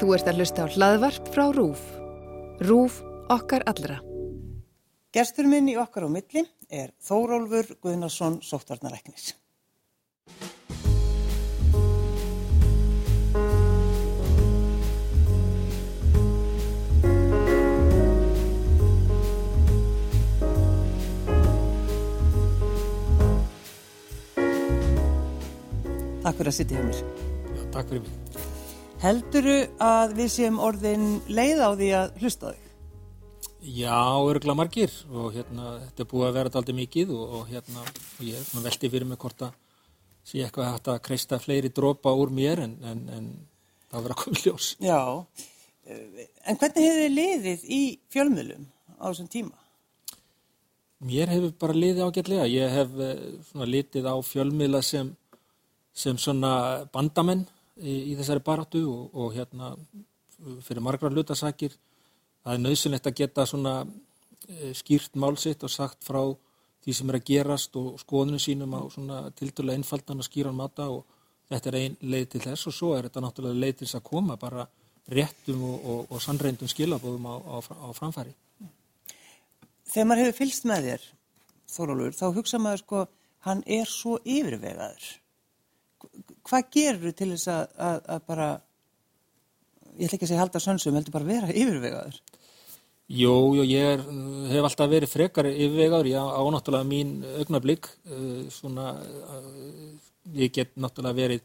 Þú ert að hlusta á hlaðvarp frá RÚF. RÚF okkar allra. Gerstur minn í okkar á milli er Þórólfur Guðnarsson sóttvarnaræknis. Takk fyrir að sitja hjá mér. Já, takk fyrir mig. Helduru að við séum orðin leið á því að hlusta þig? Já, örgulega margir og hérna, þetta er búið að vera alltaf mikið og, og hérna, og ég veldi fyrir mig hvort að sé eitthvað hægt að kreista fleiri drópa úr mér en, en, en það verður að koma ljós. Já, en hvernig hefur þið liðið í fjölmiðlum á þessum tíma? Mér hefur bara liðið ágætlega. Ég hef eh, svona litið á fjölmiðla sem, sem bandamenn í, í þessari baráttu og, og hérna fyrir margra hlutasakir það er nöðsynlegt að geta svona e, skýrt málsitt og sagt frá því sem er að gerast og skoðunum sínum á svona tildulega einfaldan og skýran mata og þetta er einn leið til þess og svo er þetta náttúrulega leið til þess að koma bara réttum og, og, og sannreindum skilabóðum á, á, á framfæri. Þegar maður hefur fylst með þér, Þórólur, þá hugsa maður sko, hann er svo yfirvegaður. Hvað gerur til þess að, að, að bara, ég ætla ekki að segja halda sönsum, heldur bara vera yfirvegaður? Jú, jú, ég er, hef alltaf verið frekar yfirvegaður, ég á náttúrulega mín augnablík, svona, ég get náttúrulega verið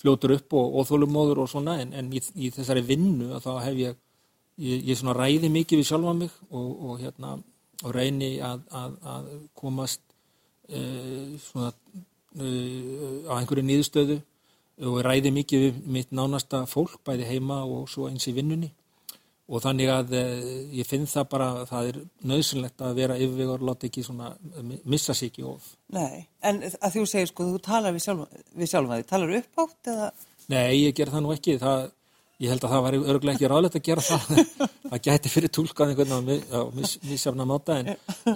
fljótur upp og óþólumóður og svona, en, en í, í þessari vinnu að þá hef ég, ég, ég svona ræði mikið við sjálfa mig og, og hérna, og reyni að, að, komast uh, svona uh, á einhverju nýðstöðu og ræði mikið við mitt nánasta fólk, bæði heima og svo eins í vinnunni og þannig að uh, ég finn það bara að það er nöðsynlegt að vera yfirvegar og láta ekki svona missa sig ekki of. Nei, en að þú segir sko, þú talar við sjálfa þig, talar upp átt eða? Nei, ég ger það nú ekki, það Ég held að það var örgulega ekki ráðlegt að gera það. Það gæti fyrir tólkað einhvern veginn á misjafna máta en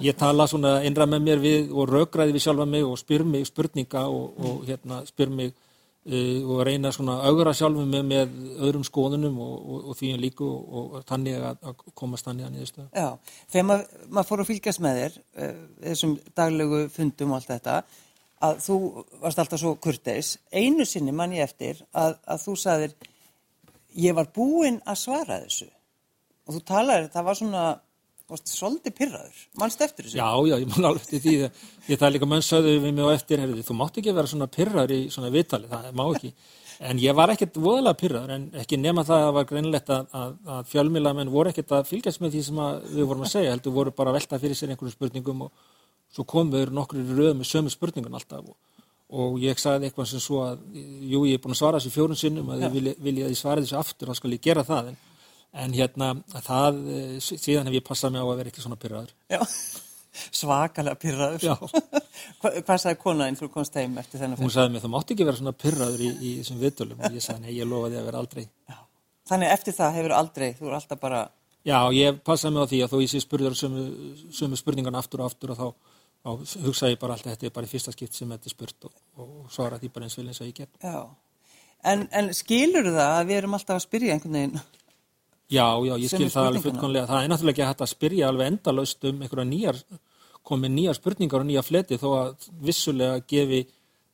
ég tala svona einra með mér við og raugræði við sjálfa mig og spyr mig spurninga og, og hérna spyr mig uh, og reyna svona augra sjálfa mig með öðrum skoðunum og, og, og því en líku og þannig að, að komast þannig að niðurstöða. Já, þegar maður mað fór að fylgjast með þér, uh, þessum daglegu fundum og allt þetta, að þú varst alltaf svo kurteis, einu sinni mann ég eftir að, að þú sagðir ég var búinn að svara þessu. Og þú talaður, það var svona svolítið pyrraður, mannst eftir þessu? Já, já, ég man alveg eftir því. Ég það líka mann sögðu við mig á eftir herði, þú mátt ekki vera svona pyrraður í svona viðtali það má ekki, en ég var ekkert voðalega pyrraður, en ekki nema það að það var greinlegt að, að, að fjölmilamenn voru ekkert að fylgjast með því sem við vorum að segja heldur voru bara að velta fyrir sér einhverju spurningum og svo komum við nokkur í röð með sömu spurningun alltaf og og ég sagði eitthvað sem svo að jú, ég er búin að svara þessu fjórun sinnum að ég vilja að ég svara þessu aftur, þá skal ég gera það. En, en hérna, það síðan hef ég passað mig á að vera ekki svona pyrraður Já, svakalega pyrraður Hva, Hvað sagði konaðinn þú komst heim eftir þennan? Hún sagði mig, þú mátt ekki vera svona pyrraður í, í þessum viðtölum. Og ég sagði, nei, ég lofa því að vera aldrei. Já. Þannig eftir það hefur aldrei, þú er alltaf bara Já, ég passaði mig á því að þó ég sé spurður sömu, sömu spurningan aftur og aftur og þá þá hugsa ég bara alltaf þetta er bara í fyrsta skipt sem þetta er spurt og, og svara því bara eins vel eins og ég get. Já, en, en skilur það að við erum alltaf að spyrja einhvern veginn? Já, já, ég skil það alveg fullkonlega það er náttúrulega ekki að hætta að spyrja alveg endalaust um einhverja nýjar, komið nýjar spurningar og nýja fleti þó að vissulega gefi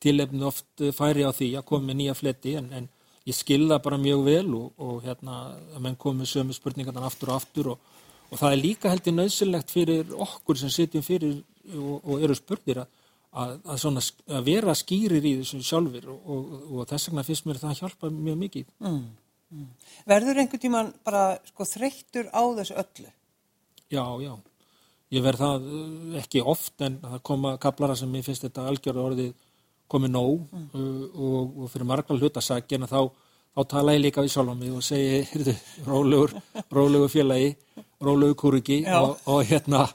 tilefni oft færi á því að komið nýja fleti en, en ég skil það bara mjög vel og, og hérna að menn komið sömu spurningarna aftur og aftur og, og það er líka heldur nöðsynlegt fyrir okkur sem sitjum fyrir og, og eru spurðir að, að, svona, að vera skýrir í þessum sjálfur og, og, og þess vegna finnst mér það að hjálpa mjög mikið. Mm, mm. Verður einhvern tíman bara sko, þreyttur á þessu öllu? Já, já. Ég verð það uh, ekki oft en það koma kaplara sem ég finnst þetta algjörðu orðið komið nóg mm. uh, og fyrir margar hlutasakina þá, þá tala ég líka við sjálf á mig og segi, heyrðu, rólegur, rólegur félagi, rólegur kúriki og, og hérna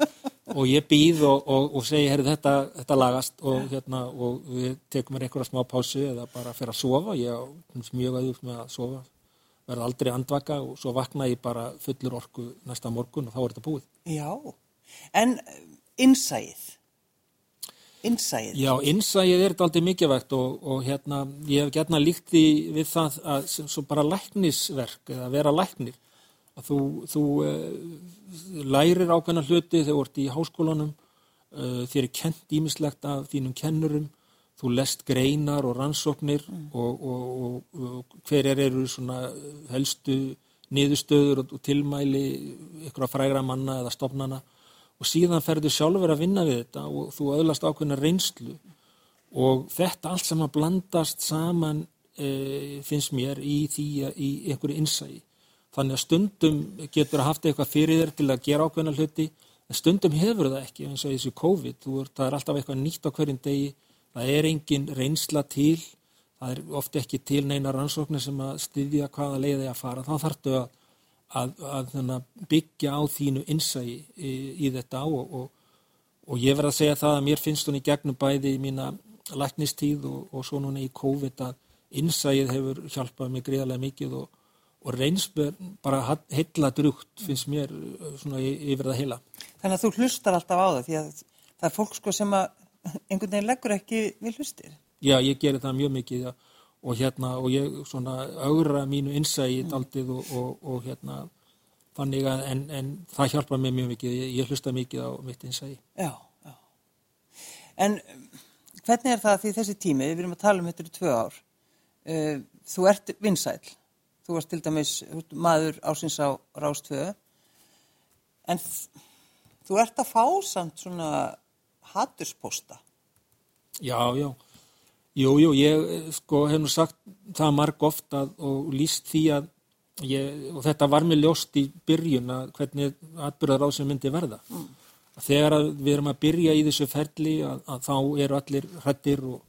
og ég býð og, og, og segi herri þetta, þetta lagast og, hérna, og við tekum mér einhverja smá pásu eða bara fyrir að sofa. Ég er mjög aðeins með að sofa. Verða aldrei andvaka og svo vakna ég bara fullur orku næsta morgun og þá er þetta búið. Já, en innsæð innsæðið? Já, innsæðið er þetta aldrei mikilvægt og, og hérna, ég hef gætna líkt því við það að sem, svo bara læknisverk eða vera læknir að þú, þú uh, lærir ákveðna hluti þegar þú ert í háskólanum uh, þér er kent ímislegt af þínum kennurum þú lest greinar og rannsóknir mm. og, og, og hver er eru svona helstu niðurstöður og tilmæli ykkur að frægra manna eða stopnana og síðan ferðu sjálfur að vinna við þetta og þú öðlast ákveðna reynslu. Og þetta allt sem að blandast saman e, finnst mér í því í einhverju innsægi þannig að stundum getur að haft eitthvað fyrir þér til að gera ákveðna hluti en stundum hefur það ekki eins og þessu COVID, er, það er alltaf eitthvað nýtt á hverjum degi, það er engin reynsla til það er ofte ekki til neina rannsóknir sem að styðja hvaða leiði að fara, þá þarftu að, að, að, að byggja á þínu innsægi í, í þetta og, og, og ég verð að segja það að mér finnst hún í gegnum bæði í mína læknistíð og, og svo núna í COVID að innsægið hefur hjálpað mig greiðarlega mikið og og reynsbjörn bara heilla drugt finnst mér svona yfir það heila. Þannig að þú hlustar alltaf á það því að það er fólk sko sem að einhvern veginn leggur ekki við hlustir. Já, ég gerir það mjög mikið og hérna og ég svona augra mínu innsægi mm. aldrei og, og, og hérna þannig að en, en það hjálpa mér mjög mikið, ég, ég hlusta mikið á mitt innsægi. Já, já. En hvernig er það því þessi tími, við erum að tala um þetta í tvö ár, uh, þú ert vinsæl, þú varst til dæmis maður ásins á Rástvöðu, en þú ert að fá samt svona hattursposta. Já, já. Jú, jú, ég sko hef nú sagt það marg ofta og líst því að ég, og þetta var mér ljóst í byrjun að hvernig atbyrðar á sem myndi verða. Mm. Þegar við erum að byrja í þessu ferli að, að þá eru allir hrættir og,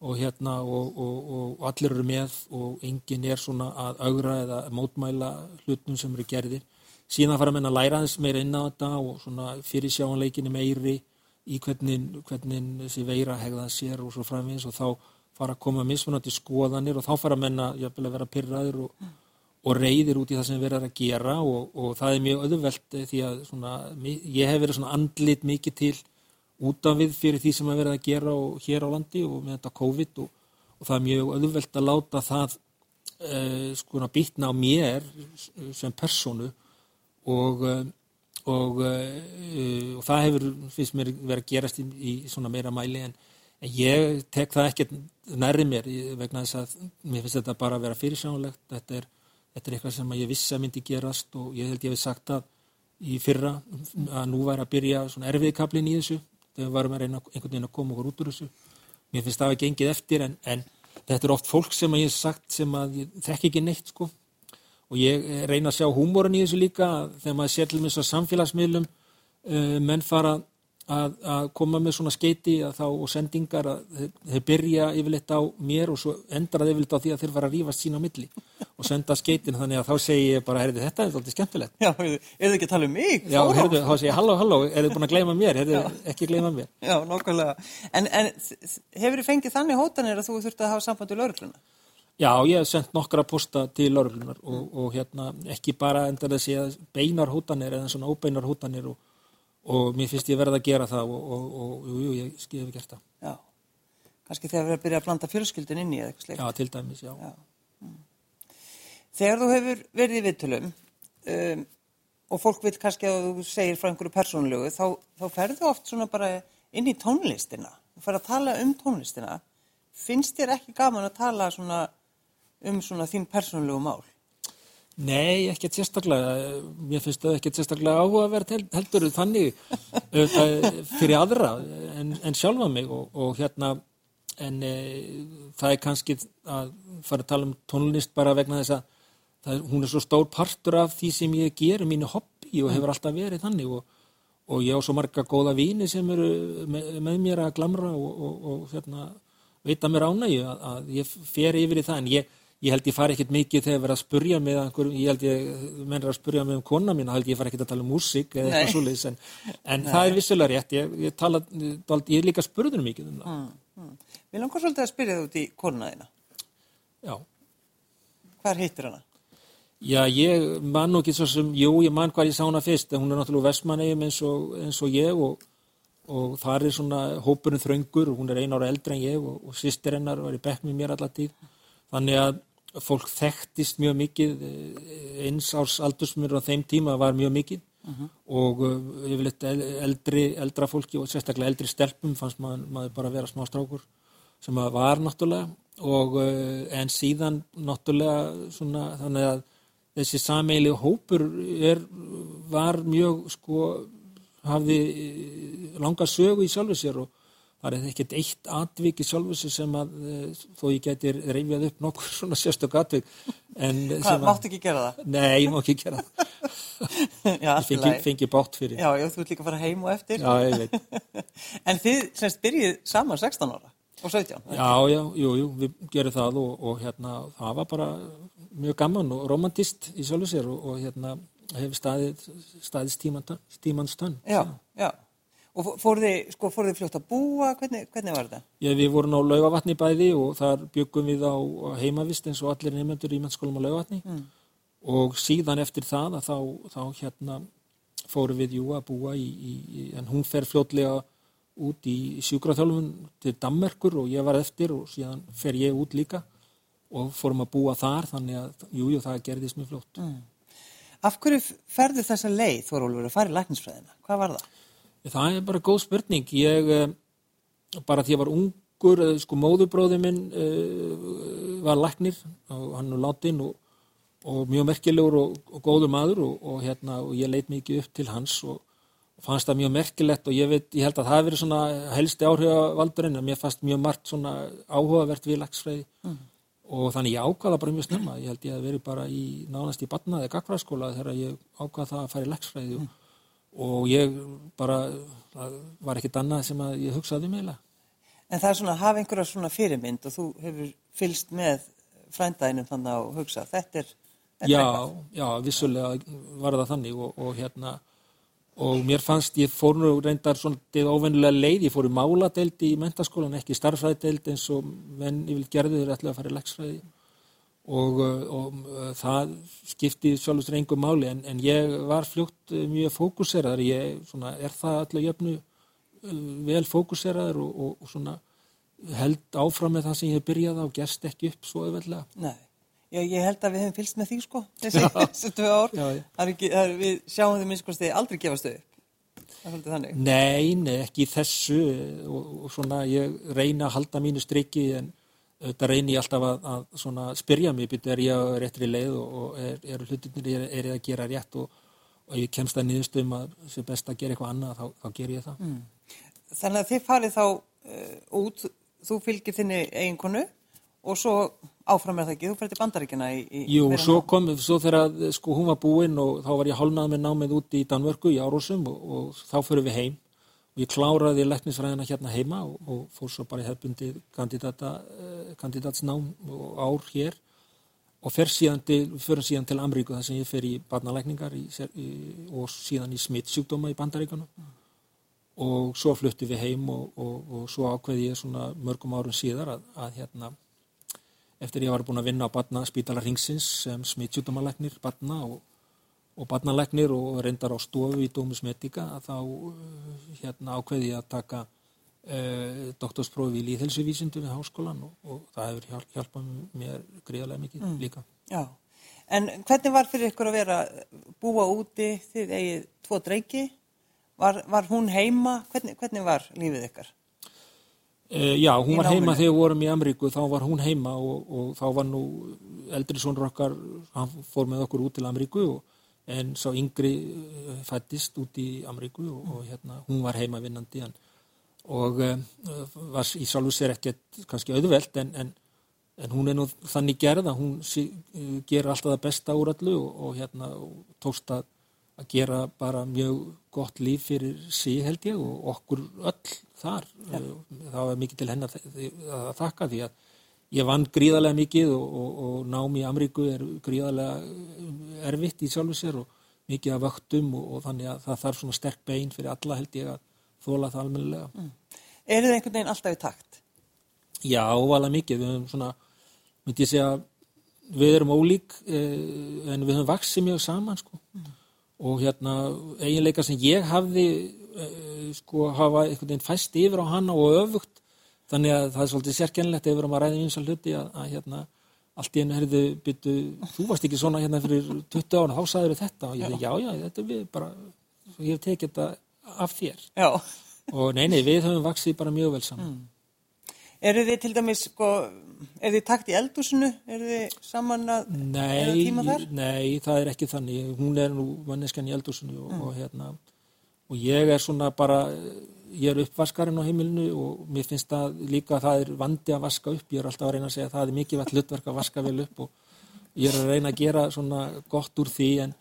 og hérna og, og, og allir eru með og enginn er svona að augra eða mótmæla hlutnum sem eru gerðir. Síðan fara að menna að læra þess meira inn á þetta og svona fyrir sjáanleikinni meiri í hvernig, hvernig þessi veira hegða sér og svo framvins og þá fara að koma mismunandi skoðanir og þá fara að menna að vera pyrraður og, og reyðir út í það sem erum að gera og, það er mjög öðvöld því að svona, ég hef verið svona andlit mikið til út af við fyrir því sem að vera að gera og hér á landi og með þetta COVID og, og það er mjög öðvöld að láta það uh, sko býtna á mér sem personu og uh, og, og það hefur, finnst mér, verið að gerast í, í svona meira mæli en, en ég tek það ekkert nærri mér vegna þess að mér finnst þetta bara að vera fyrirsjánulegt þetta er, þetta er eitthvað sem ég vissi að myndi gerast og ég held ég hef sagt að í fyrra að nú væri að byrja svona erfiðkablin í þessu þegar við varum að reyna einhvern veginn að koma okkur út úr þessu. Mér finnst það að gengið eftir en, en þetta er oft fólk sem ég hef sagt sem að ég þekk ekki neitt sko. Og ég reyna að sjá húmóran í þessu líka þegar maður sér til þess að samfélagsmiðlum uh, menn fara að, að koma með svona skeiti þá, og sendingar að þeir, þeir byrja yfirleitt á mér og svo endra þeir yfirleitt á því að þeir fara að rífast sín á milli og senda skeitin þannig að þá segi ég bara herði þetta er alltaf skemmtilegt Já, er þið ekki að tala um mig? Já, herði, þá segi ég halló, halló, er þið búin að gleyma mér? Þið ekki gleyma mér? Já, nokkulega En, en hefur þið fengið þannig hótanir að þú þurft að hafa samband í laurugluna? Já, ég hef sendt nokkra posta til lauruglunar og, og hérna ekki bara endar segja beinar hótanir eða svona óbeinar hótanir og, og mér finnst ég verða að gera það og, og jú, ég hef gert það. Já, kannski þegar við erum að byrja að blanda fjölskyldin inn í eða eitthvað sleikt. Já, til dæmis, já. já. Mm. Þegar þú hefur verið í viðtölum um, og fólk vil kannski að þú segir frá einhverju persónulegu þá, þá ferðu oft svona bara inn í tónlistina og fer að tala um tónlistina. Finnst þér ekki gaman að tala svona um svona þín persónulegu mál? Nei, ekkert sérstaklega. Mér finnst það ekkert sérstaklega áhugaverð heldur þannig fyrir aðra en, en sjálfa mig. Og, og hérna en e, það er kannski að fara að tala um tónlist bara vegna þess að það, hún er svo stór partur af því sem ég ger mínu hobby og hefur alltaf verið þannig. Og, og ég á svo marga góða víni sem eru með, með mér að glamra og, og hérna, veita mér ánægju að, að ég fer yfir í það. En ég ég held ég fari ekkert mikið þegar verið að spurja með einhver, ég held ég mennir að spurja með um kona mín, held ég fari ekkert að tala um músík eða eitthvað svolítið, en, en það er vissulega rétt, ég, ég tala ég er líka spurður mikið um það. Mm, mm. Við langar svolítið að spyrja þú út í konaðina Já. Hvar heitir hana? Já, ég man nú ekki svo sem, jú, ég man hvað ég sá hana fyrst, hún er náttúrulega vestmannegjum eins, eins og ég og, og þar er svona hópurinn þröngur hún er ein ára eldri en ég og, og sýstir hennar var í bekk með mér allar tíð. Þannig að fólk þekktist mjög mikið eh, eins árs aldursmur á þeim tíma var mjög mikið. Og uh, yfirleitt el- eldri, eldra fólki og sérstaklega eldri stelpum fannst maður, maður bara vera smá strákur sem að var náttúrulega. Og uh, en síðan náttúrulega svona þannig að þessi sameili hópur er, var mjög sko hafði eh, langa sögu í sjálfu sér og það er ekkert eitt atvik í sjálfu sér sem að eh, þó ég geti reyfjað upp nokkur svona sérstök atvik en Hvað, máttu ekki gera það? nei, ég má ekki gera það Já, ég fengi, fengi bátt fyrir Já, já, þú ert líka að fara heim og eftir. já, ég veit En þið semst byrjuð saman 16 ára og 17. Já, já, jú, jú, við gerum það og, og hérna, það var bara mjög gaman og romantist í sjálfu sér og, og hérna, hefur staðið, tímans tönn. Já, já. Og fór þið, sko, fór þið fljótt að búa? Hvernig, hvernig var þetta? Já, við vorum á laugavatni bæði og þar byggum við á heimavist eins og allir nefnendur í mennskólum á laugavatni og síðan eftir það að þá, þá hérna fórum við jú að búa í, í, en hún fer fljótlega út í sjúkraþjálfun til Dammerkur og ég var eftir og síðan fer ég út líka og fórum að búa þar þannig að jú, jú, það gerðist mjög fljótt. Af hverju ferðu þessa leið, Þorólfur, að fara í læknisfræðina? Hvað var það? Það er bara góð spurning. Ég, eh, bara því ég var ungur, eh, sko móðubróði minn uh, var læknir og hann er látin og, og mjög merkilegur og, og góður maður og, og, hérna, og ég leit mikið upp til hans og fannst það mjög merkilegt og ég, veit, ég held að það hafi verið svona helsti áhrifavaldurinn en mér fannst mjög margt svona áhugavert við lagsfræði og þannig ég ákvaða bara mjög snemma. Ég held ég að verið bara í nánast í barnaði gagfræðskóla þegar ég ákvaða það að fara í lagsfræði og og ég bara, var ekkit annað sem að ég hugsaði um eiginlega. En það er svona að hafa einhverja svona fyrirmynd og þú hefur fylst með frændaðinum þannig að hugsa, þetta er, þetta Já, eitthvað. já, vissulega var það þannig og, og hérna, og mér fannst, ég fór nú reyndar svona óvennilega leið, ég fór í máladeild í mentaskólan, ekki starffræðideild eins og menn ég vil gerði þeir ætla að fara í legsfræði og, uh, og uh, það skipti sjálfstur engum máli en, en ég var fljótt uh, mjög fókuseraður, ég svona, er það allir jöfnu vel fókuseraður og, og, og svona held áfram með það sem ég hef byrjað á og gerst ekki upp svo öðvöldlega. Nei, já, ég held að við hefum fylst með því sko, þessi, þessi tvö ár. Já, já. Er ekki, er, við sjáum þið minnskosti aldrei gefast þannig. Nei, nei, ekki þessu og, og svona ég reyna að halda mínu striki en auðvitað reyni ég alltaf að, að svona spyrja mig, byrju er ég á réttri leið og, og er, er hlutinir, er, er ég að gera rétt og, og ég kemst að niðurstum að sem best að gera eitthvað annað, þá, þá ger ég það. Þannig að þið farið þá uh, út, þú fylgir þinni eiginkonu og svo áfram er það ekki, þú fyrir til bandaríkina í, í Jú, meira svo kom, svo þegar að, sko hún var búin og þá var ég hálnað með námið út í Danvörku í Árósum og, og þá fyrir við heim. og ég kláraði læknisfræðina hérna heima og, og fór svo bara í hefbundi kandidata, eh, kandidatsnám og ár hér og fer síðan fyrir síðan til Amríku þar sem ég fer í barnalækningar í, í, og síðan í smittsjúkdóma í bandaríkunum og svo fluttum við heim og, og, og svo ákveði ég svona mörgum árum síðar að, að hérna eftir ég var búin að vinna á barna spítala ringsins sem smittsjúkdómalæknir barna og, og barnalæknir og reyndar á stofu í Dómus Medica að þá uh, hérna ákveði ég að taka uh, doktorsprófi í líðhelsuvísindu við háskólan og, og það hefur hjálp, hjálpað mér gríðarlega mikið líka. Já, en hvernig var fyrir ykkur að vera búa úti, þið eigið tvo dreiki, var, var hún heima, hvernig, hvernig var lífið ykkar? Uh, já, hún var heima þegar við vorum í Ameríku, þá var hún heima og, og þá var nú eldri sonur okkar, hann fór með okkur út til Ameríku og, en sá yngri uh, fættist út í Ameríku og, og hérna, hún var heima vinnandi en, og uh, var í sjálfu sér ekkert kannski auðvelt en, en, en hún er nú þannig gerð að hún sí, uh, gerir alltaf það besta úr öllu og, og hérna og tókst að að gera bara mjög gott líf fyrir sig held ég og okkur öll þar. Það var mikið til hennar að þakka því að ég vann gríðarlega mikið og, og, og nám í Amríku er gríðarlega erfitt í sjálfu sér og mikið af vöktum og, og þannig að það þarf svona sterk bein fyrir alla held ég að þóla það almennilega. Mm. Eru þið einhvern veginn alltaf í takt? Já, óvalega mikið. Við höfum svona, myndi ég segja, við erum ólík eh, en við höfum vaksið mjög saman sko. Og hérna, eiginleika sem ég hafði eh, sko hafa einhvern veginn fæst yfir á hana og öfugt þannig að það er svolítið sérkennilegt ef við erum að ræða eins og hluti að, að hérna allt í einu herðu byttu, þú varst ekki svona hérna fyrir 20 ára, þá sagður þetta og ég þið, já, já, þetta er við bara ég hef tekið þetta af þér Já. og nei, nei, við höfum vaksið bara mjög vel saman Mm. Eru þið til dæmis, sko, eru þið takt í eldúsinu? Eru þið saman að, er Nei, tíma þar? nei, það er ekki þannig. Hún er nú manneskan í eldhúsinu og, og hérna og ég er svona bara ég er uppvaskarinn á heimilinu og mér finnst það líka að það er vandi að vaska upp ég er alltaf að reyna að segja að það er mikið vall hlutverk að vaska vel upp og ég er að reyna að gera svona gott úr því en,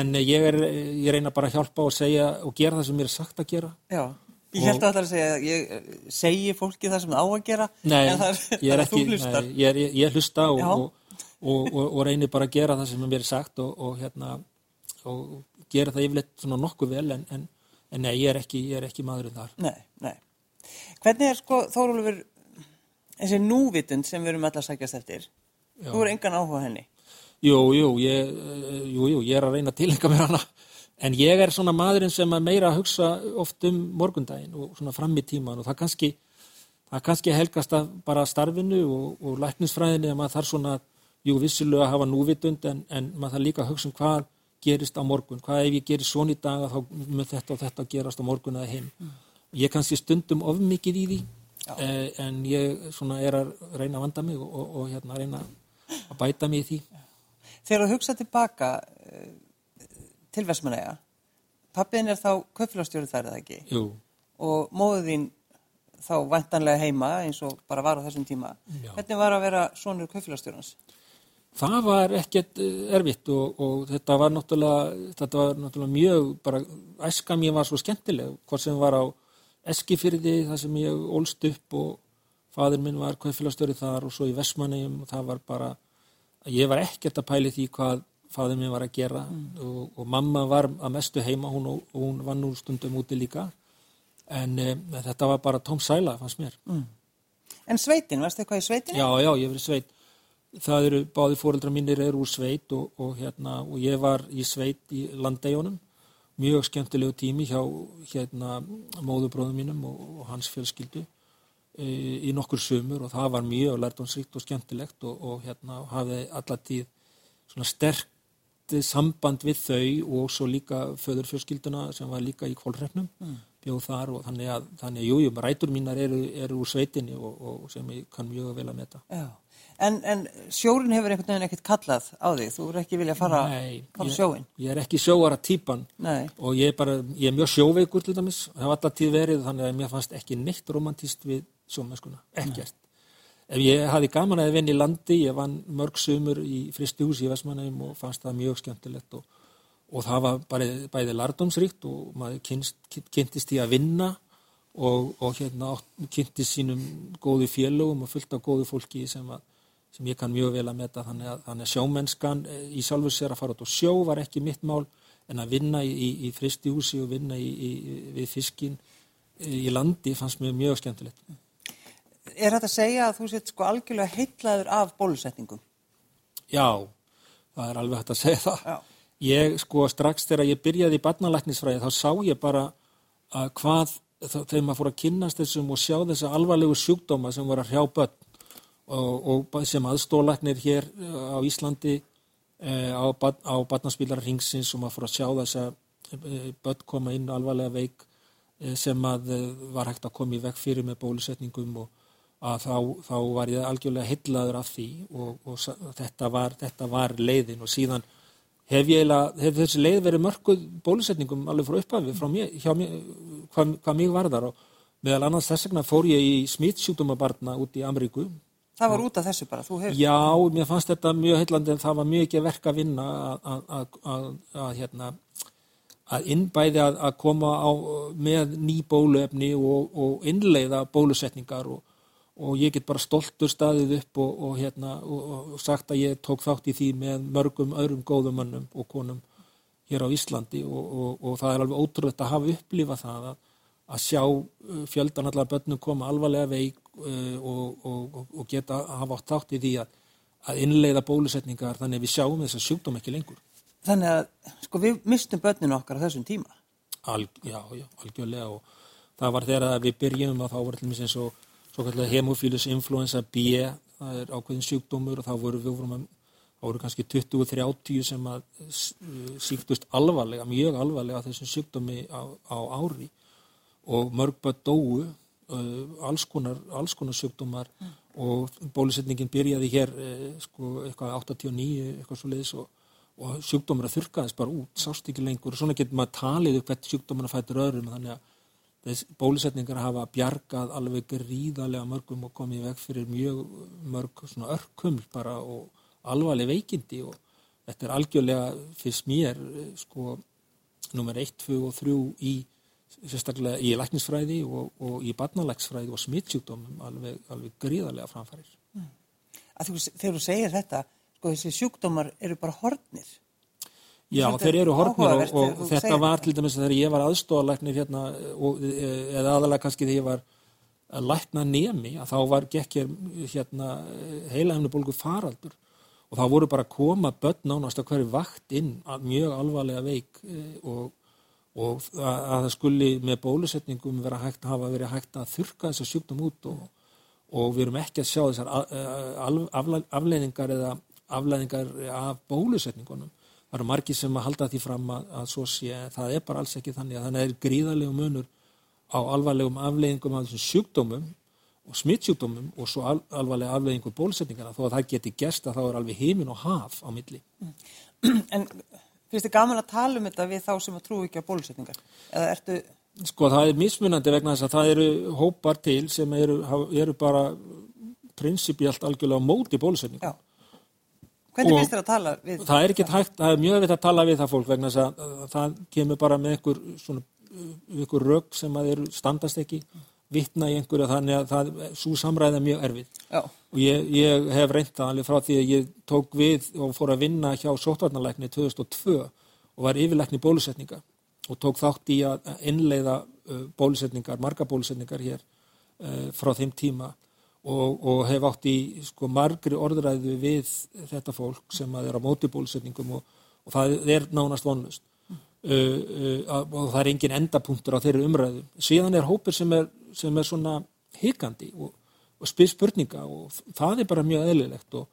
en ég er ég reyna bara að hjálpa og segja og gera það sem mér er sagt að gera Já. Ég held að það að segja að ég eh, segi fólki það sem það á að gera. Nei, það ég er ekki, nei, ég, er, ég, ég hlusta og, og, og, og, reynir bara að gera það sem mér er sagt og, og hérna og gera það yfirleitt svona nokkuð vel en, en, en nei, ég er ekki, ég er ekki maðurinn þar. Nei, nei. Hvernig er sko, Þórólfur, þessi núvitund sem við erum alltaf að sækjast eftir? Já. Þú er engan áhuga henni. Jú, jú, ég, eh, jú, jú, ég er að reyna að tilenga mér hana en ég er svona maðurinn sem að meira að hugsa oft um morgundaginn og svona fram í tíman og það kannski það kannski helgast að bara starfinu og, og læknisfræðinni að maður þarf svona jú, vissilega að hafa núvitund en, en maður þarf líka að hugsa um hvað gerist á morgun, hvað ef ég gerir svona í dag að þá mun þetta og þetta gerast á morgun eða hinn. Ég kannski stundum of mikið í því eh, en ég svona er að reyna að vanda mig og, og, og hérna reyna að bæta mig í því. Þegar þú hugsa tilbaka uh, til Vestmanæja, pappiðin er þá kaupfélagstjóri þar eða ekki Jú. og móðu þín þá væntanlega heima eins og bara var á þessum tíma. Já. Hvernig var að vera sonur kaupfélagstjórans? Það var ekkert eh, erfitt og, og þetta var náttúrulega, þetta var náttúrulega mjög, bara æska mér var svo skemmtileg, hvort sem var á Eskifyrði, það sem ég ólst upp og fadur minn var kveðfélagstöri þar og svo í Vestmannegjum og það var bara, ég var ekkert að pæli því hvað fadur minn var að gera og, og mamma var að mestu heima, hún, og hún var nú stundum úti líka, en e, þetta var bara tóm sæla, fannst mér. En sveitin, varstu eitthvað í sveitinu? Já, já, ég hef verið sveit. Það eru, báði fóreldra mínir eru úr sveit og, og, hérna, og ég var í sveit í landeigjónum. Mjög skemmtilegu tími hjá hérna, móðubróðum mínum og, og hans fjölskyldu e, í nokkur sumur og það var mjög lærdomsríkt og skemmtilegt og, og hérna, hafði allatíð svona sterkt samband við þau og svo líka föðurfjölskylduna sem var líka í kvolrefnum mm. bjóð þar og þannig að, þannig að jú, jú, rætur mínar eru, eru úr sveitinni og, og sem ég kann mjög vel að meta. Já. En, en sjórin hefur einhvern veginn ekkert kallað á þig, þú er ekki vilja fara, Nei, fara ég- sjóin. Ég er ekki sjóara típan Nei. og ég er bara, ég er mjög sjóveikur til dæmis, hef alltaf tíð verið þannig að mér fannst ekki neitt romantist við sjómennskuna, ekkert. Ef ég hafði gaman að vinna í landi, ég vann mörg sumur í fristihúsi í Vestmannheim og fannst það mjög skemmtilegt og, og það var bara, bæði lardómsríkt og maður kynst, kynntist í að vinna og, og hérna kynntist sínum góðu félögum og fullt af góðu fólki sem, að, sem ég kann mjög vel að meta þannig að, þannig að sjómennskan eh, í sjálfur sér að fara út og sjó var ekki mitt mál en að vinna í, í, í fristihúsi og vinna í, í, við fiskin í landi fannst mér mjög skemmtilegt. Er þetta að segja að þú sett sko algjörlega heitlaður af bólusetningum? Já, það er alveg hægt að segja það. Já. Ég sko strax þegar ég byrjaði í barnalæknisfræði þá sá ég bara að hvað þegar maður fór að kynnast þessum og sjá þessa alvarlegu sjúkdóma sem voru að hrjá börn og, og sem aðstólæknir hér eh, á Íslandi eh, á, á barnaspílar ringsins og maður fór að sjá þessa eh, börn koma inn alvarlega veik sem að var hægt að koma í veg fyrir með bólusetningum og að þá, þá var ég algjörlega heillaður af því og, og þetta, var, þetta var leiðin og síðan hef, ég, eiginlega- hef þessi leið verið mörkuð bólusetningum alveg frá upphafi frá mér, hjá mér hvað, hvað mig varðar og meðal annars þess vegna fór ég í smitsjúkdómabarna út í Ameríku Það var út af þessu bara, þú hefur... Já, mér fannst þetta mjög heillandi en það var mjög ekki verk að vinna að, hérna, að innbæði að, að koma á, með ný bóluefni og, og innleiða bólusetningar og, og ég get bara stoltur staðið upp og, og, hérna, sagt að ég tók þátt í því með mörgum öðrum góðum mönnum og konum hér á Íslandi og, það er alveg ótrúlega að hafa upplifað það að, að sjá uh, fjöldan allar börnum koma alvarlega veik og, og, og, og geta að hafa átt þátt í því að, að innleiða bólusetningar þannig að við sjáum þess að sjúkdóm ekki lengur. Þannig að, sko, við mistum börninu okkar á þessum tíma. Al, já, já, algjörlega og, það var þegar við byrjum að þá var til eins og svo kallega hemofílus influenza B það er ákveðin sjúkdómur og þá voru við vorum að þá voru kannski 20-30 sem að síktust alvarlega, mjög alvarlega þessum sjúkdómi á, á ári og mörg bara dóu alls konar, alls konar sjúkdómar mm. og bólusetningin byrjaði hér uh, sko eitthvað 89 eitthvað svo leiðis og, og sjúkdómar að þurkaðist bara út, sást ekki lengur og svona getur maður talið upp hvert sjúkdómar að fæta öðrum þannig að þess bólusetningar hafa bjargað alveg gríðarlega mörgum og komið veg fyrir mjög mörg svona örkuml bara og alvarleg veikindi og þetta er algjörlega fyrst mér sko nummer 1, 2 og 3 í sérstaklega í læknisfræði og, og í barnalæksfræði og smittsjúkdómum alveg, alveg gríðarlega framfærir. Mm. Þú, þegar þú segir þetta, sko þessi sjúkdómar eru bara hortnir. Já, þeir eru hortnir og, og þetta var til dæmis þegar ég var aðstofalæknir hérna, og, eða aðalega kannski þegar ég var að lækna nemi, að þá var gekkir hérna, heila hefnu bólgu faraldur og þá voru bara að koma börn nánast að hverju vakt inn að mjög alvarlega veik eh, og, og að það skuli með bólusetningum vera hægt að hafa verið hægt að þurka þessar sjúkdum út og, og við erum ekki að sjá þessar afleiningar eða afleiningar af bólusetningunum. Það eru margi sem að halda því fram að, að svo sé, það er bara alls ekki þannig að þannig er gríðarlegu munur á alvarlegum afleiðingum af þessum sjúkdómum og smittsjúkdómum og svo al alvarlega afleðingu bólusetningarna þó að það geti gerst að þá er alveg heimin og haf á milli. En finnst þið gaman að tala um þetta við þá sem að trú ekki á bólusetningar? Eða ertu... Sko það er mismunandi vegna þess að það eru hópar til sem eru, eru bara prinsipjált algjörlega móti bólusetningu. Já. Hvernig finnst þið að tala við það? Það er ekki hægt, það er mjög veit að tala við það fólk vegna þess að það kemur bara með einhver, svona, einhver rögg sem að eru standast ekki. Vittna í einhverju þannig að það, svo samræða mjög erfið Já. og ég, ég hef reynda alveg frá því að ég tók við og fór að vinna hjá sótvarnarleikni 2002 og var yfirleikni bólusetninga og tók þátt í að innleiða bólusetningar, marga bólusetningar hér frá þeim tíma og, og hef átt í sko margri orðræðu við þetta fólk sem að er á móti bólusetningum og, og það er nánast vonlust Uh, uh, og það er engin endapunktur á þeirri umræðu. Síðan er hópur sem er, sem er svona hikandi og, og spyr spurninga og það er bara mjög eðlilegt og,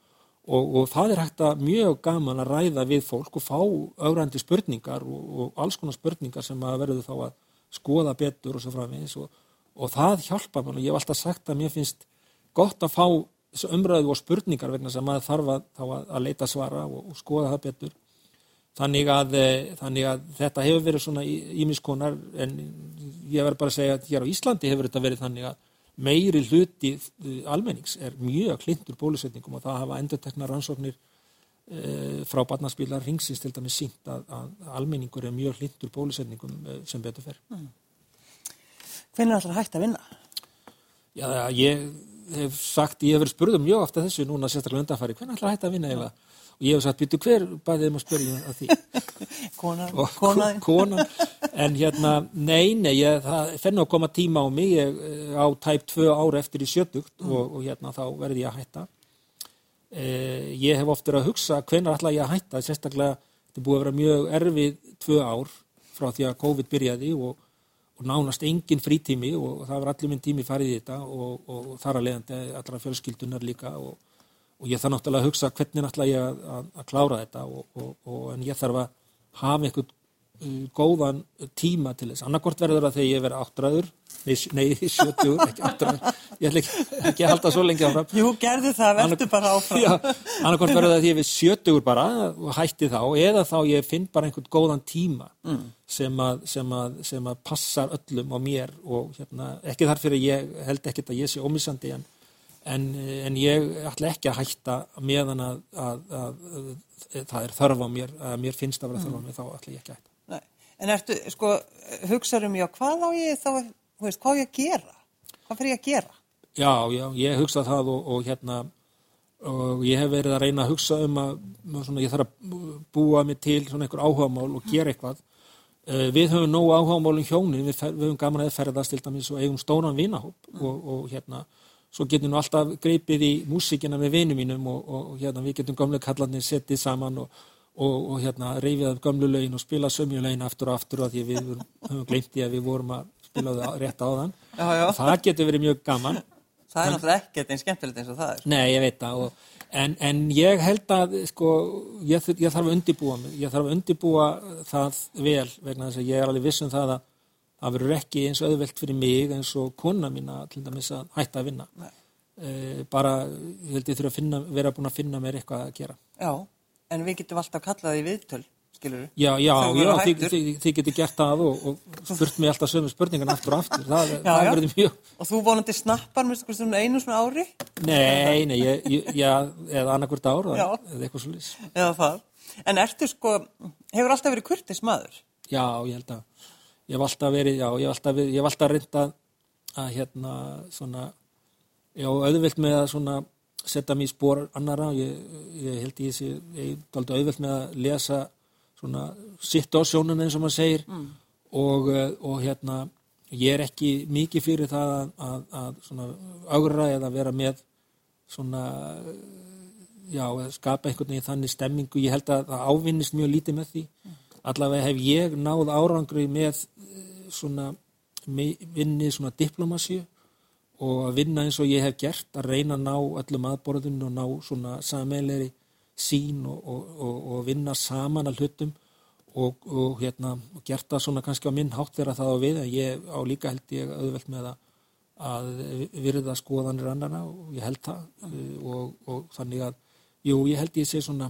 og, og það er hægt að mjög gaman að ræða við fólk og fá augrandi spurningar og alls konar spurningar sem að verður þá að skoða betur og svo framins og það hjálpa mér og ég hef alltaf sagt að mér finnst gott að fá umræðu og spurningar vegna sem maður þarf að, að leita svara og skoða það betur Þannig að, eh, þannig að þetta hefur verið svona ímiskonar en ég verður bara að segja að hér á Íslandi hefur þetta verið þannig að meiri hluti eh, almennings er mjög klindur bólusetningum og það hafa endurtekna rannsóknir e, frá barnaspílar ringsins til dæmis sínt að, að almenningur er mjög klindur bólusetningum sem betur fer. Mm. Hvernig er alltaf hægt að vinna? Já, ég hef sagt, ég hef verið spurðum mjög ofta þessu núna sérstaklega undanfæri, hvernig er alltaf hægt að vinna eiginlega? Og ég hef sagt, býttu hver bæðið um að spyrja að því konan, konan. konan en hérna, nei, nei ég, það fennu að koma tíma á mig ég, á tæp tvö ára eftir í sjötugt mm. og, og hérna þá verði ég að hætta eh, ég hef oftur að hugsa hvenar ætla ég að hætta sérstaklega, þetta búið að vera mjög erfið tvö ár frá því að COVID byrjaði og, og nánast engin frítími og það var allir minn tími farið í þetta og, og þar að leiðandi allra fjölskyldunar líka og og ég þarf náttúrulega að hugsa hvernig náttúrulega ég að, að, klára þetta og, og, og, en ég þarf að hafa einhvern uh, góðan tíma til þess. Annarkort verður það þegar ég verður áttræður nei, 70, ekki áttræður. Ég ætla ekki, ekki að halda svo lengi áfram. Jú, gerðu það, verður bara áfram. Annarkort verður það þegar ég verður 70 bara og hætti þá, eða þá ég finn bara einhvern góðan tíma mm. sem, að, sem, að, sem að passar öllum á mér og hérna, ekki þarf fyrir ég held ekkert að ég sé ómissandi en en, en ég ætla ekki að hætta meðan að, að, að, að það er þörf á mér, að mér finnst að vera þörf á mér, þá ætla ég ekki að hætta. Nei. En ertu, sko, hugsaðum ég á hvað á ég þá, þú veist, hvað á ég að gera? Hvað fyrir ég að gera? Já, já, ég hugsa það og, og hérna, og ég hef verið að reyna að hugsa um að, svona, ég þarf að búa mig til svona einhver áhugamál og gera eitthvað. Uh, við höfum nógu áhugamál um hjónin, við, við höfum gaman að ferðast til dæmis og eigum stóran vinahóp mm. og, og hérna, svo getum við alltaf greipið í músíkina með vinum mínum og, og, og hérna, við getum gamlega kallarnir settið saman og, og hérna, reyfið af gamlu lögin og spila sömju lögin aftur og aftur að því við höfum glemt í að við vorum að spilaðu rétt á þann Já, já. það getur verið mjög gaman Það er náttúrulega ekkert eins skemmtilegt eins og það er. Nei, ég veit það og, en, en ég held að sko, ég, ég þarf að undibúa mig ég þarf að undibúa það vel vegna þess að ég er alveg viss um það að það verður ekki eins auðvelt fyrir mig eins og kona mína til dæmis að hætta að vinna e, bara, ég held ég þurfa að finna, vera búin að finna mér eitthvað að gera Já, en við getum alltaf kallað í viðtöl, skilur við. Já, já, já, þið, þið, þið getur gert það og, og spurt mig alltaf sömu spurningan aftur og aftur það, Já, það já. verður mjög Og þú vonandi snappar með svona einu svona ári, Nei, nei, ég, ég, já, eða annarkvört ár Já. eða eitthvað svo lýs eða það. En ertu sko, hefur alltaf verið kurtis maður? Já, ég held að ég hef alltaf verið, já, ég hef alltaf, verið, ég hef alltaf reynd að, hérna svona, já, auðvilt með að svona setja mér í spór annara, ég, ég held ég sé, ég er aldrei auðvilt með að lesa svona sitt á sjónun eins og maður segir. Og, eh, og hérna, ég er ekki mikið fyrir það að, að, að svona augra eða vera með svona já, skapa einhvern veginn þannig stemmingu, ég held að það ávinnist mjög lítið með því, allavega hef ég náð árangri með eh, svona vinni svona diplomasíu og að vinna eins og ég hef gert, að reyna að ná öllum aðborðum og ná svona sameilegri sín og, og, og, vinna saman að hlutum og, og hérna, gert það svona kannski á minn hátt þegar það á við, en ég á líka held ég auðvelt með að að virða skoðanir annara og ég held það og, og þannig að jú, ég held ég sé svona,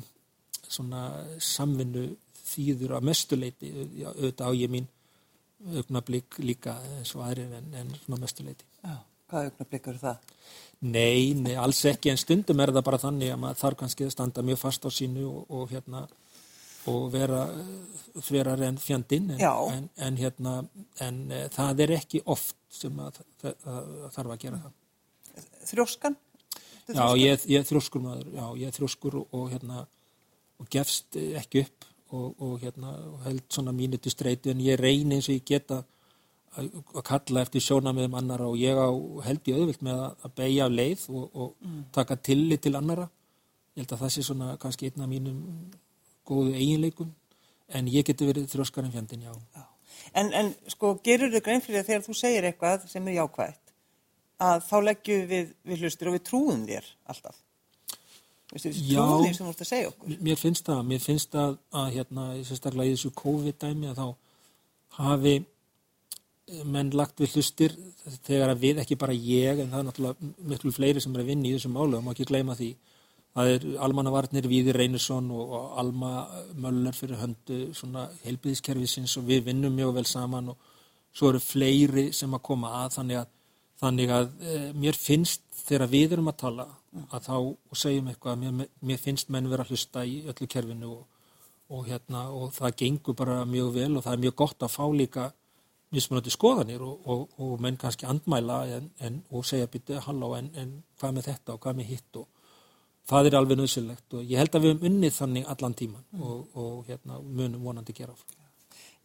svona samvinnu þýður að mestuleiti auðvitað á ég mín augnablík líka eins og aðrir en, en svona mestuleiti Já. Hvað augnablik eru það? Nei, nei, alls ekki en stundum er það bara þannig að maður þarf kannski að standa mjög fast á sínu og, og hérna og vera þverar en fjandinn en, en, en hérna en e, það er ekki oft sem að, það, að, að þarf að gera það Þrjóskan? Ertu Já, ég, ég er þrjóskur maður, já, ég er þrjóskur og, og hérna, og gefst ekki upp og, og hérna, held svona mínu til streitu en ég reyni eins og ég geta að, kalla eftir sjónamiðum annara og ég á, held ég auðvilt með að, beigja af leið og, og taka tillit til annara. Ég held að það sé svona kannski einn af mínum góðu eiginleikum en ég geti verið þrjóskar en fjandinn, já. Já. En, en sko, gerur þau grein fyrir að þegar þú segir eitthvað sem er jákvætt, að þá leggjum við, við hlustur og við trúum þér alltaf. Já. trúum því sem þú ert að segja okkur. Mér finnst það, mér finnst að, að hérna, sérstaklega í þessu COVID-dæmi að þá hafi menn lagt við hlustir þegar að við, ekki bara ég, en það er náttúrulega miklu fleiri sem er að vinna í þessu málu, það má ekki gleyma því. Það er Almanna Varnir, Víðir Reynisson og, og Alma Möller fyrir höndu svona heilbyðiskerfisins og við vinnum mjög vel saman og svo eru fleiri sem að koma að þannig að, þannig að e, mér finnst þegar við erum að tala að þá og segjum eitthvað, mér, mér finnst menn vera að hlusta í öllu kerfinu og, og, hérna, og það gengur bara mjög vel og það er mjög gott að fá líka mismunandi skoðanir og, og, og menn kannski andmæla en, en, og segja býttu halló en, en hvað með þetta og hvað með hitt og það er alveg nöðsynlegt og ég held að við höfum unnið þannig allan tíman og, og hérna, munum vonandi gera áfram.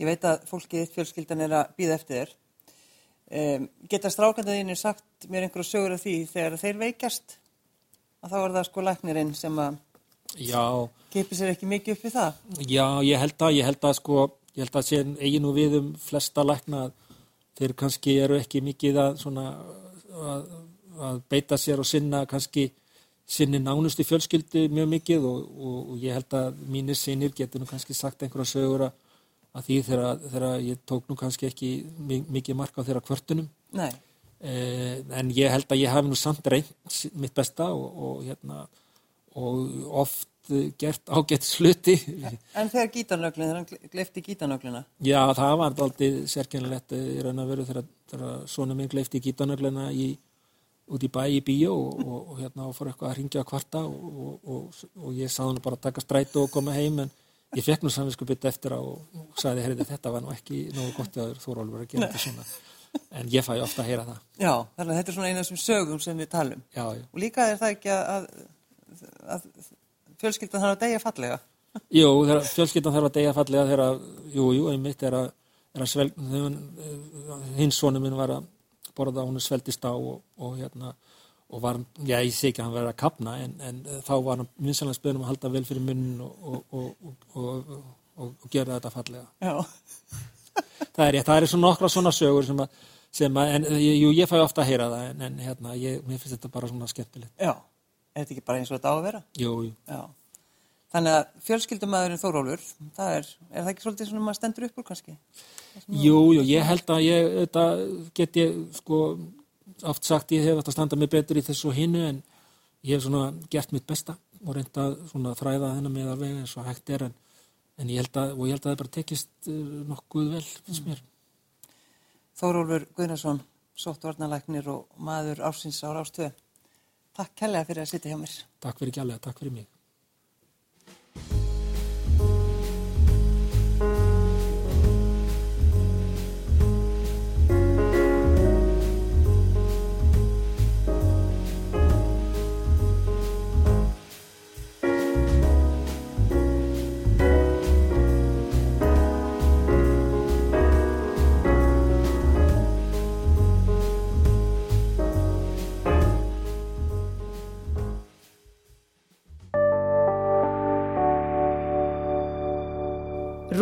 Ég veit að fólkið fjölskyldan er að býða eftir þér. Um, geta strákandi þínir sagt mér einhverju sögur af því þegar þeir veikjast? Að þá er það sko læknirinn sem að keipi sér ekki mikið upp við það. Já, ég held að, ég held að sko, ég held að sé eigin og við um flesta lækna þeir kannski eru ekki mikið að svona að, að beita sér og sinna kannski sinni nánustu fjölskyldu mjög mikið og, og, og ég held að mínir sinir getur nú kannski sagt einhverja sögur að, að því þegar, ég tók nú kannski ekki mi- mikið mark á þeirra kvörtunum. Eh, en ég held að ég hafi nú samt reynt mitt besta og, og hérna og oft gert ágætt sluti en þegar gítarnöglin, þegar hann glefti gítarnöglina. Já, það var aldrei sérkennilegt eh, í raun og veru þegar, svona minn gleifti gítanöglina út í bæ í bíó og, og, hérna fór eitthvað að ringja að kvarta og, og, og, og ég saði hann bara að taka strætó og koma heim en ég fekk nú samvinsku bytt eftir á og, sagði, heyrðu, þetta var nú ekki nógu gott að Þórólfur að gera þetta svona en ég fæ ofta að heyra það Já, þannig að þetta er svona eina af þessum sögum sem við talum. Já, já. Og líka er það ekki að, að, fjölskyldan þarf að deyja fallega. Jú, þegar fjölskyldan þarf að deyja fallega þegar, jú, jú, einmitt er að, er að svel, þegar hins sonu minn var að borða, hún sveldist á og, og hérna, og var, já, ég sé ekki að hann verið að kapna, en, en þá var hann vinsanlega spöðum að halda vel fyrir munnin og, og, og, og, og, og gera þetta fallega. Það er rétt, það er svona nokkra svona sögur sem að, sem að, en ég- jú, ég fæ ofta að heyra það en, en hérna, ég, mér finnst þetta bara svona skemmtilegt Já, er þetta ekki bara eins og þetta á að vera? jú, jú. Já. Þannig að fjölskyldumæðurinn Þórólfur, það er, er það ekki svolítið svona maður stendur upp úr kannski? jú, jú, ég held að ég þetta get ég sko oft sagt ég hef þetta standa mig betur í þessu og hinnu en ég hef svona gert mitt besta og reynda svona þræða þennan með alveg eins og hægt er en, en ég held að, og ég held að það bara tekist uh, nokkuð vel, finnst mér Þórólfur Guðnarsson, sóttvarnalæknir og maður ársins á rástöðu. Takk kærlega fyrir að sitja hjá mér. Takk fyrir gælega, takk fyrir mig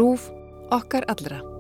RÚF okkar allra.